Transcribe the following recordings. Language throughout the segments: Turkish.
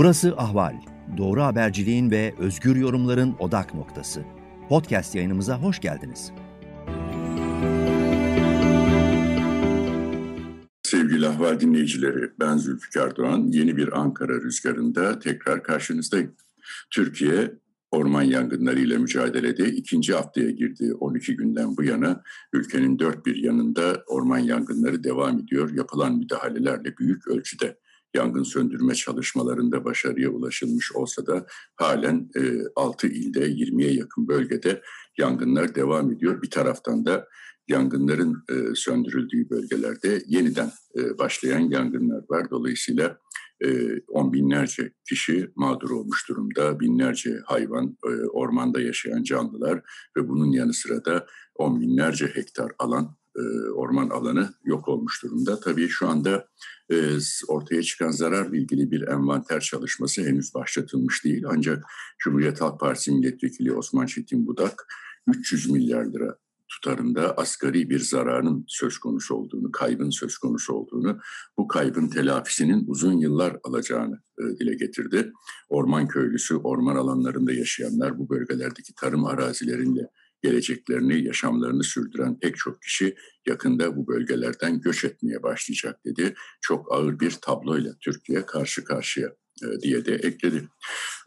Burası Ahval. Doğru haberciliğin ve özgür yorumların odak noktası. Podcast yayınımıza hoş geldiniz. Sevgili Ahval dinleyicileri, ben Zülfikar Doğan. Yeni bir Ankara rüzgarında tekrar karşınızdayım. Türkiye orman yangınlarıyla mücadelede ikinci haftaya girdi 12 günden bu yana. Ülkenin dört bir yanında orman yangınları devam ediyor. Yapılan müdahalelerle büyük ölçüde yangın söndürme çalışmalarında başarıya ulaşılmış olsa da halen e, 6 ilde 20'ye yakın bölgede yangınlar devam ediyor. Bir taraftan da yangınların e, söndürüldüğü bölgelerde yeniden e, başlayan yangınlar var. Dolayısıyla e, on binlerce kişi mağdur olmuş durumda. Binlerce hayvan, e, ormanda yaşayan canlılar ve bunun yanı sıra da on binlerce hektar alan, e, orman alanı yok olmuş durumda. Tabii şu anda e, ortaya çıkan zararla ilgili bir envanter çalışması henüz başlatılmış değil. Ancak Cumhuriyet Halk Partisi Milletvekili Osman Çetin Budak 300 milyar lira tutarında asgari bir zararın söz konusu olduğunu, kaybın söz konusu olduğunu, bu kaybın telafisinin uzun yıllar alacağını e, dile getirdi. Orman köylüsü, orman alanlarında yaşayanlar, bu bölgelerdeki tarım arazilerinde geleceklerini, yaşamlarını sürdüren pek çok kişi yakında bu bölgelerden göç etmeye başlayacak dedi. Çok ağır bir tabloyla Türkiye karşı karşıya e, diye de ekledi.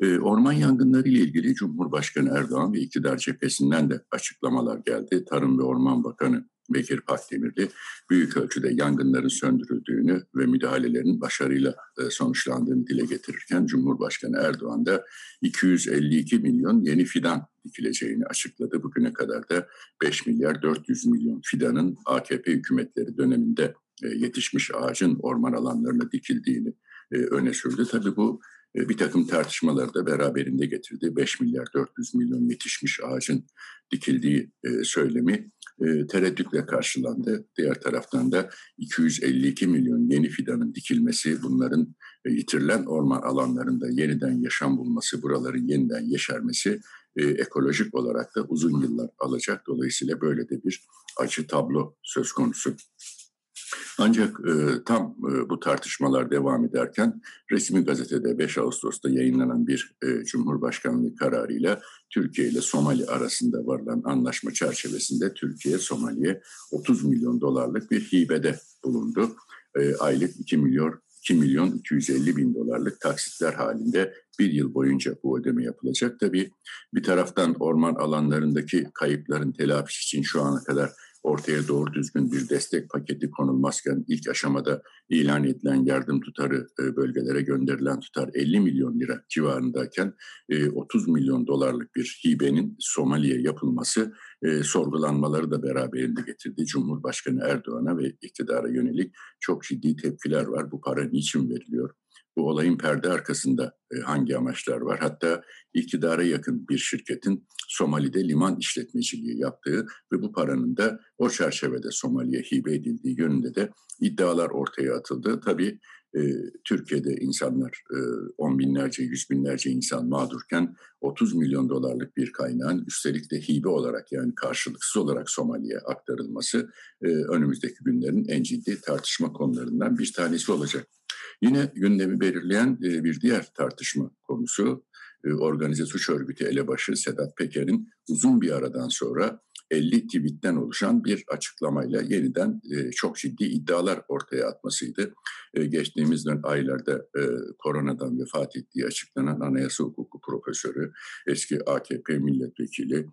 E, orman yangınları ile ilgili Cumhurbaşkanı Erdoğan ve iktidar cephesinden de açıklamalar geldi. Tarım ve Orman Bakanı Bekir Pakdemirli büyük ölçüde yangınların söndürüldüğünü ve müdahalelerin başarıyla e, sonuçlandığını dile getirirken Cumhurbaşkanı Erdoğan da 252 milyon yeni fidan dikileceğini açıkladı. Bugüne kadar da 5 milyar 400 milyon fidanın AKP hükümetleri döneminde yetişmiş ağacın orman alanlarına dikildiğini e, öne sürdü. Tabii bu e, bir takım tartışmaları da beraberinde getirdi. 5 milyar 400 milyon yetişmiş ağacın dikildiği e, söylemi tereddütle karşılandı. Diğer taraftan da 252 milyon yeni fidanın dikilmesi, bunların yitirilen orman alanlarında yeniden yaşam bulması, buraların yeniden yeşermesi ekolojik olarak da uzun yıllar alacak. Dolayısıyla böyle de bir acı tablo söz konusu. Ancak e, tam e, bu tartışmalar devam ederken resmi gazetede 5 Ağustos'ta yayınlanan bir e, Cumhurbaşkanlığı kararıyla Türkiye ile Somali arasında varılan anlaşma çerçevesinde Türkiye Somali'ye 30 milyon dolarlık bir hibede bulundu. E, aylık 2 milyon 2 milyon 250 bin dolarlık taksitler halinde bir yıl boyunca bu ödeme yapılacak. Tabii bir taraftan orman alanlarındaki kayıpların telafisi için şu ana kadar ortaya doğru düzgün bir destek paketi konulmazken ilk aşamada ilan edilen yardım tutarı e, bölgelere gönderilen tutar 50 milyon lira civarındayken 30 e, milyon dolarlık bir hibenin Somali'ye yapılması e, sorgulanmaları da beraberinde getirdi. Cumhurbaşkanı Erdoğan'a ve iktidara yönelik çok ciddi tepkiler var. Bu para niçin veriliyor? Bu olayın perde arkasında e, hangi amaçlar var? Hatta iktidara yakın bir şirketin Somali'de liman işletmeciliği yaptığı ve bu paranın da o çerçevede Somali'ye hibe edildiği yönünde de iddialar ortaya atıldı. Tabii e, Türkiye'de insanlar e, on binlerce, yüz binlerce insan mağdurken 30 milyon dolarlık bir kaynağın üstelik de hibe olarak yani karşılıksız olarak Somali'ye aktarılması e, önümüzdeki günlerin en ciddi tartışma konularından bir tanesi olacak. Yine gündemi belirleyen e, bir diğer tartışma konusu e, organize suç örgütü elebaşı Sedat Peker'in uzun bir aradan sonra 50 tweetten oluşan bir açıklamayla yeniden e, çok ciddi iddialar ortaya atmasıydı. E, geçtiğimiz aylarda koronadan vefat ettiği açıklanan anayasa hukuku profesörü, eski AKP milletvekili,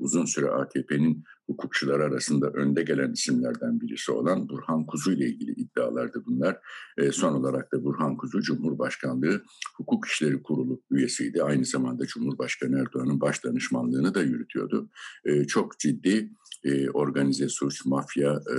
uzun süre AKP'nin hukukçular arasında önde gelen isimlerden birisi olan Burhan Kuzu ile ilgili iddialardı bunlar. E, son olarak da Burhan Kuzu Cumhurbaşkanlığı Hukuk İşleri Kurulu üyesiydi. Aynı zamanda Cumhurbaşkanı Erdoğan'ın baş danışmanlığını da yürütüyordu. E, çok ciddi e, organize suç, mafya, e,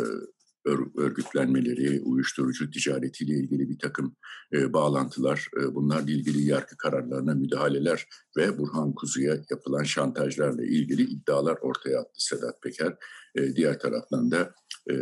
örgütlenmeleri, uyuşturucu ticaretiyle ilgili bir takım e, bağlantılar, e, bunlarla ilgili yargı kararlarına müdahaleler ve Burhan Kuzu'ya yapılan şantajlarla ilgili iddialar ortaya attı Sedat Peker. E, diğer taraftan da e,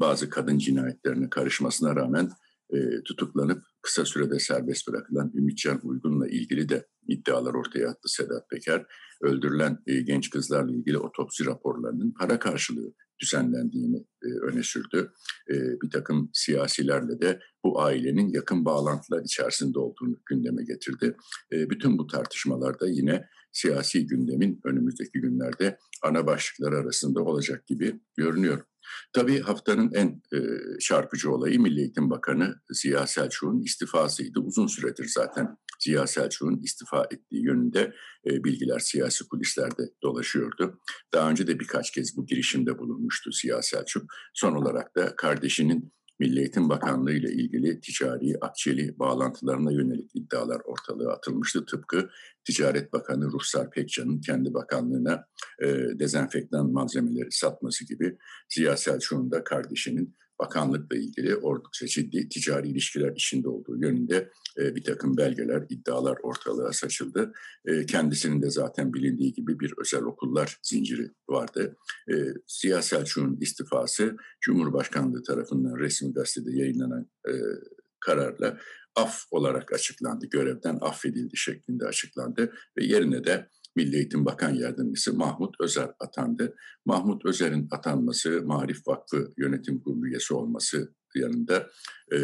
bazı kadın cinayetlerine karışmasına rağmen e, tutuklanıp kısa sürede serbest bırakılan Ümitcan Uygun'la ilgili de iddialar ortaya attı Sedat Peker. Öldürülen e, genç kızlarla ilgili otopsi raporlarının para karşılığı düzenlendiğini e, öne sürdü. E, bir takım siyasilerle de bu ailenin yakın bağlantılar içerisinde olduğunu gündeme getirdi. E, bütün bu tartışmalarda yine siyasi gündemin önümüzdeki günlerde ana başlıkları arasında olacak gibi görünüyor. Tabii haftanın en e, çarpıcı olayı Milli Eğitim Bakanı Ziya Selçuk'un istifasıydı. Uzun süredir zaten Ziya Selçuk'un istifa ettiği yönünde e, bilgiler siyasi kulislerde dolaşıyordu. Daha önce de birkaç kez bu girişimde bulunmuştu Ziya Selçuk. Son olarak da kardeşinin Milli Eğitim Bakanlığı ile ilgili ticari, akçeli bağlantılarına yönelik iddialar ortalığa atılmıştı. Tıpkı Ticaret Bakanı Ruhsar Pekcan'ın kendi bakanlığına e, dezenfektan malzemeleri satması gibi Ziya Selçuk'un da kardeşinin bakanlıkla ilgili oldukça ciddi ticari ilişkiler içinde olduğu yönünde e, bir takım belgeler, iddialar ortalığa saçıldı. E, kendisinin de zaten bilindiği gibi bir özel okullar zinciri vardı. E, Ziya Selçuk'un istifası Cumhurbaşkanlığı tarafından resmi gazetede yayınlanan e, kararla af olarak açıklandı. Görevden affedildi şeklinde açıklandı ve yerine de Milli Eğitim Bakan Yardımcısı Mahmut Özer atandı. Mahmut Özer'in atanması, Marif Vakfı Yönetim Kurulu üyesi olması yanında e,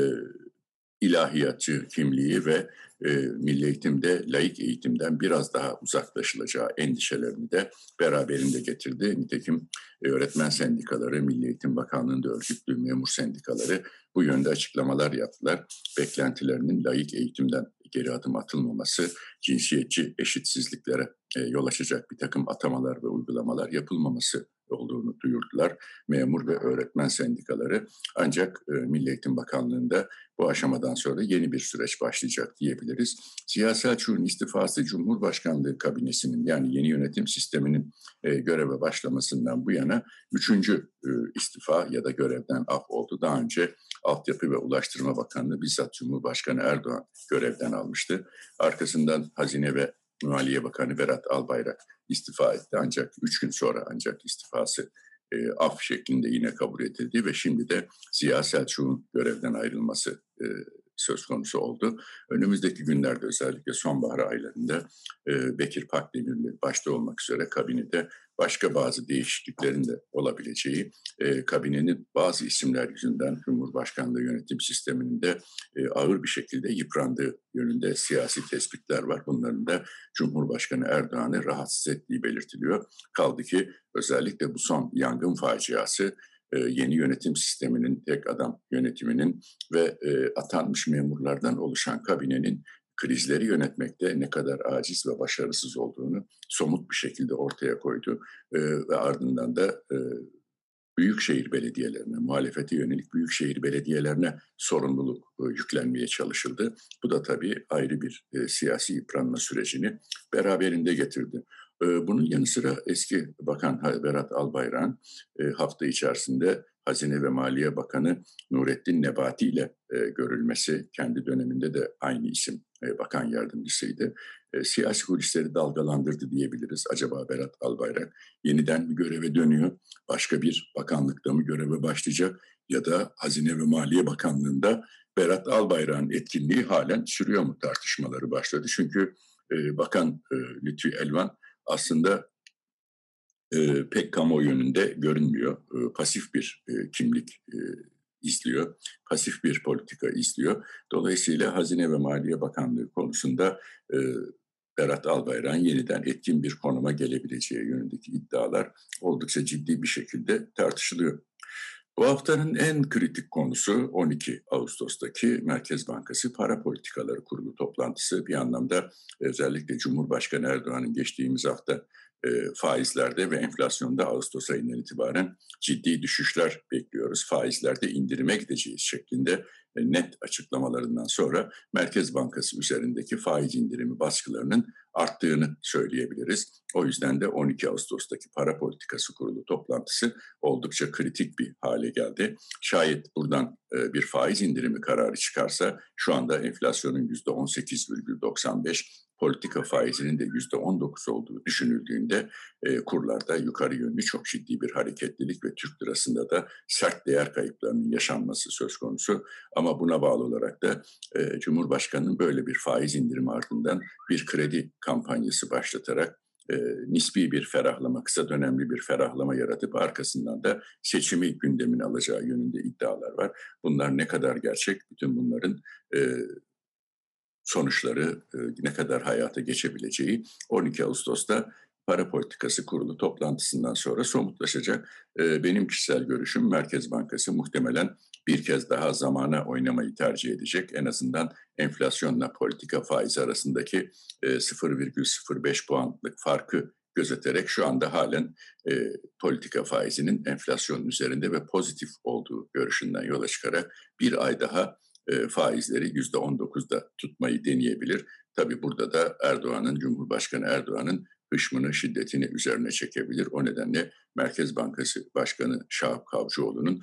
ilahiyatçı kimliği ve e, milli eğitimde laik eğitimden biraz daha uzaklaşılacağı endişelerini de beraberinde getirdi. Nitekim e, öğretmen sendikaları, Milli Eğitim Bakanlığı'nda örgütlü memur sendikaları bu yönde açıklamalar yaptılar. Beklentilerinin laik eğitimden geri adım atılmaması, cinsiyetçi eşitsizliklere yol açacak bir takım atamalar ve uygulamalar yapılmaması olduğunu duyurdular. Memur ve öğretmen sendikaları ancak e, Milli Eğitim Bakanlığı'nda bu aşamadan sonra yeni bir süreç başlayacak diyebiliriz. Ziya Selçuk'un istifası Cumhurbaşkanlığı kabinesinin yani yeni yönetim sisteminin e, göreve başlamasından bu yana üçüncü e, istifa ya da görevden af oldu. Daha önce Altyapı ve Ulaştırma Bakanlığı bizzat Cumhurbaşkanı Erdoğan görevden almıştı. Arkasından Hazine ve Maliye Bakanı Berat Albayrak istifa etti. Ancak üç gün sonra ancak istifası e, af şeklinde yine kabul edildi ve şimdi de Ziya Selçuk'un görevden ayrılması e, söz konusu oldu. Önümüzdeki günlerde özellikle sonbahar aylarında e, Bekir Pakdemirli başta olmak üzere kabinede başka bazı değişikliklerin de olabileceği, e, kabinenin bazı isimler yüzünden Cumhurbaşkanlığı yönetim sisteminin de e, ağır bir şekilde yıprandığı yönünde siyasi tespitler var. Bunların da Cumhurbaşkanı Erdoğan'ı rahatsız ettiği belirtiliyor. Kaldı ki özellikle bu son yangın faciası e, yeni yönetim sisteminin, tek adam yönetiminin ve e, atanmış memurlardan oluşan kabinenin krizleri yönetmekte ne kadar aciz ve başarısız olduğunu somut bir şekilde ortaya koydu. E, ve ardından da büyükşehir belediyelerine, muhalefete yönelik büyükşehir belediyelerine sorumluluk yüklenmeye çalışıldı. Bu da tabii ayrı bir siyasi yıpranma sürecini beraberinde getirdi. Bunun yanı sıra eski Bakan Berat Albayrak'ın hafta içerisinde Hazine ve Maliye Bakanı Nurettin Nebati ile görülmesi, kendi döneminde de aynı isim bakan yardımcısıydı. Siyasi kulisleri dalgalandırdı diyebiliriz. Acaba Berat Albayrak yeniden bir göreve dönüyor, başka bir bakanlıkta mı göreve başlayacak ya da Hazine ve Maliye Bakanlığı'nda Berat Albayrak'ın etkinliği halen sürüyor mu tartışmaları başladı. Çünkü Bakan Lütfü Elvan aslında e, pek kamuoyu yönünde görünmüyor. E, pasif bir e, kimlik e, izliyor, pasif bir politika izliyor. Dolayısıyla Hazine ve Maliye Bakanlığı konusunda e, Berat Albayrak'ın yeniden etkin bir konuma gelebileceği yönündeki iddialar oldukça ciddi bir şekilde tartışılıyor. Bu haftanın en kritik konusu 12 Ağustos'taki Merkez Bankası Para Politikaları Kurulu toplantısı. Bir anlamda özellikle Cumhurbaşkanı Erdoğan'ın geçtiğimiz hafta e, faizlerde ve enflasyonda Ağustos ayından itibaren ciddi düşüşler bekliyoruz. Faizlerde indirime gideceğiz şeklinde e, net açıklamalarından sonra Merkez Bankası üzerindeki faiz indirimi baskılarının arttığını söyleyebiliriz. O yüzden de 12 Ağustos'taki para politikası kurulu toplantısı oldukça kritik bir hale geldi. Şayet buradan e, bir faiz indirimi kararı çıkarsa şu anda enflasyonun %18,95 politika faizinin de yüzde 19 olduğu düşünüldüğünde e, kurlarda yukarı yönlü çok ciddi bir hareketlilik ve Türk lirasında da sert değer kayıplarının yaşanması söz konusu. Ama buna bağlı olarak da e, Cumhurbaşkanı'nın böyle bir faiz indirimi ardından bir kredi kampanyası başlatarak e, nispi bir ferahlama, kısa dönemli bir ferahlama yaratıp arkasından da seçimi gündemine alacağı yönünde iddialar var. Bunlar ne kadar gerçek? Bütün bunların e, sonuçları e, ne kadar hayata geçebileceği 12 Ağustos'ta Para Politikası Kurulu toplantısından sonra somutlaşacak. E, benim kişisel görüşüm Merkez Bankası muhtemelen bir kez daha zamana oynamayı tercih edecek. En azından enflasyonla politika faizi arasındaki 0,05 e, puanlık farkı gözeterek şu anda halen e, politika faizinin enflasyon üzerinde ve pozitif olduğu görüşünden yola çıkarak bir ay daha e, faizleri %19'da tutmayı deneyebilir. Tabii burada da Erdoğan'ın, Cumhurbaşkanı Erdoğan'ın hışmını, şiddetini üzerine çekebilir. O nedenle Merkez Bankası Başkanı Şahap Kavcıoğlu'nun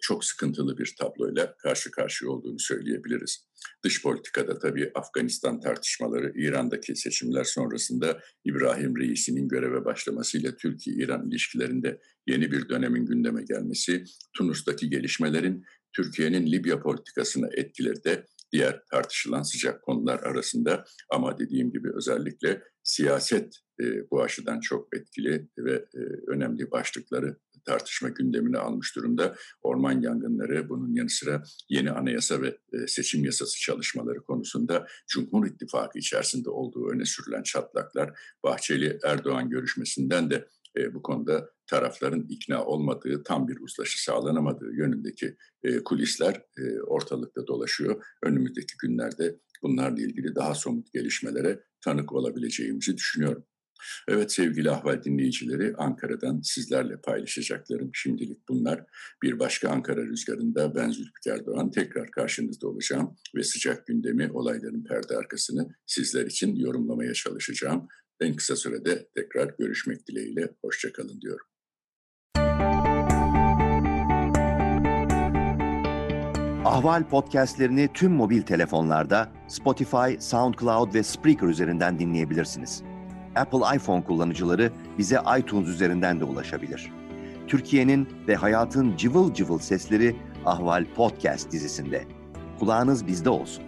çok sıkıntılı bir tabloyla karşı karşıya olduğunu söyleyebiliriz. Dış politikada tabii Afganistan tartışmaları, İran'daki seçimler sonrasında İbrahim Reis'inin göreve başlamasıyla Türkiye-İran ilişkilerinde yeni bir dönemin gündeme gelmesi, Tunus'taki gelişmelerin Türkiye'nin Libya politikasına etkileri de diğer tartışılan sıcak konular arasında ama dediğim gibi özellikle siyaset e, bu açıdan çok etkili ve e, önemli başlıkları tartışma gündemine almış durumda. Orman yangınları, bunun yanı sıra yeni anayasa ve e, seçim yasası çalışmaları konusunda Cumhur İttifakı içerisinde olduğu öne sürülen çatlaklar, Bahçeli-Erdoğan görüşmesinden de e, bu konuda tarafların ikna olmadığı, tam bir uzlaşı sağlanamadığı yönündeki e, kulisler e, ortalıkta dolaşıyor. Önümüzdeki günlerde bunlarla ilgili daha somut gelişmelere tanık olabileceğimizi düşünüyorum. Evet sevgili ahval dinleyicileri Ankara'dan sizlerle paylaşacaklarım şimdilik bunlar. Bir başka Ankara rüzgarında ben Zülfikar Doğan tekrar karşınızda olacağım ve sıcak gündemi olayların perde arkasını sizler için yorumlamaya çalışacağım. En kısa sürede tekrar görüşmek dileğiyle hoşçakalın diyorum. Ahval podcastlerini tüm mobil telefonlarda Spotify, SoundCloud ve Spreaker üzerinden dinleyebilirsiniz. Apple iPhone kullanıcıları bize iTunes üzerinden de ulaşabilir. Türkiye'nin ve hayatın cıvıl cıvıl sesleri Ahval Podcast dizisinde. Kulağınız bizde olsun.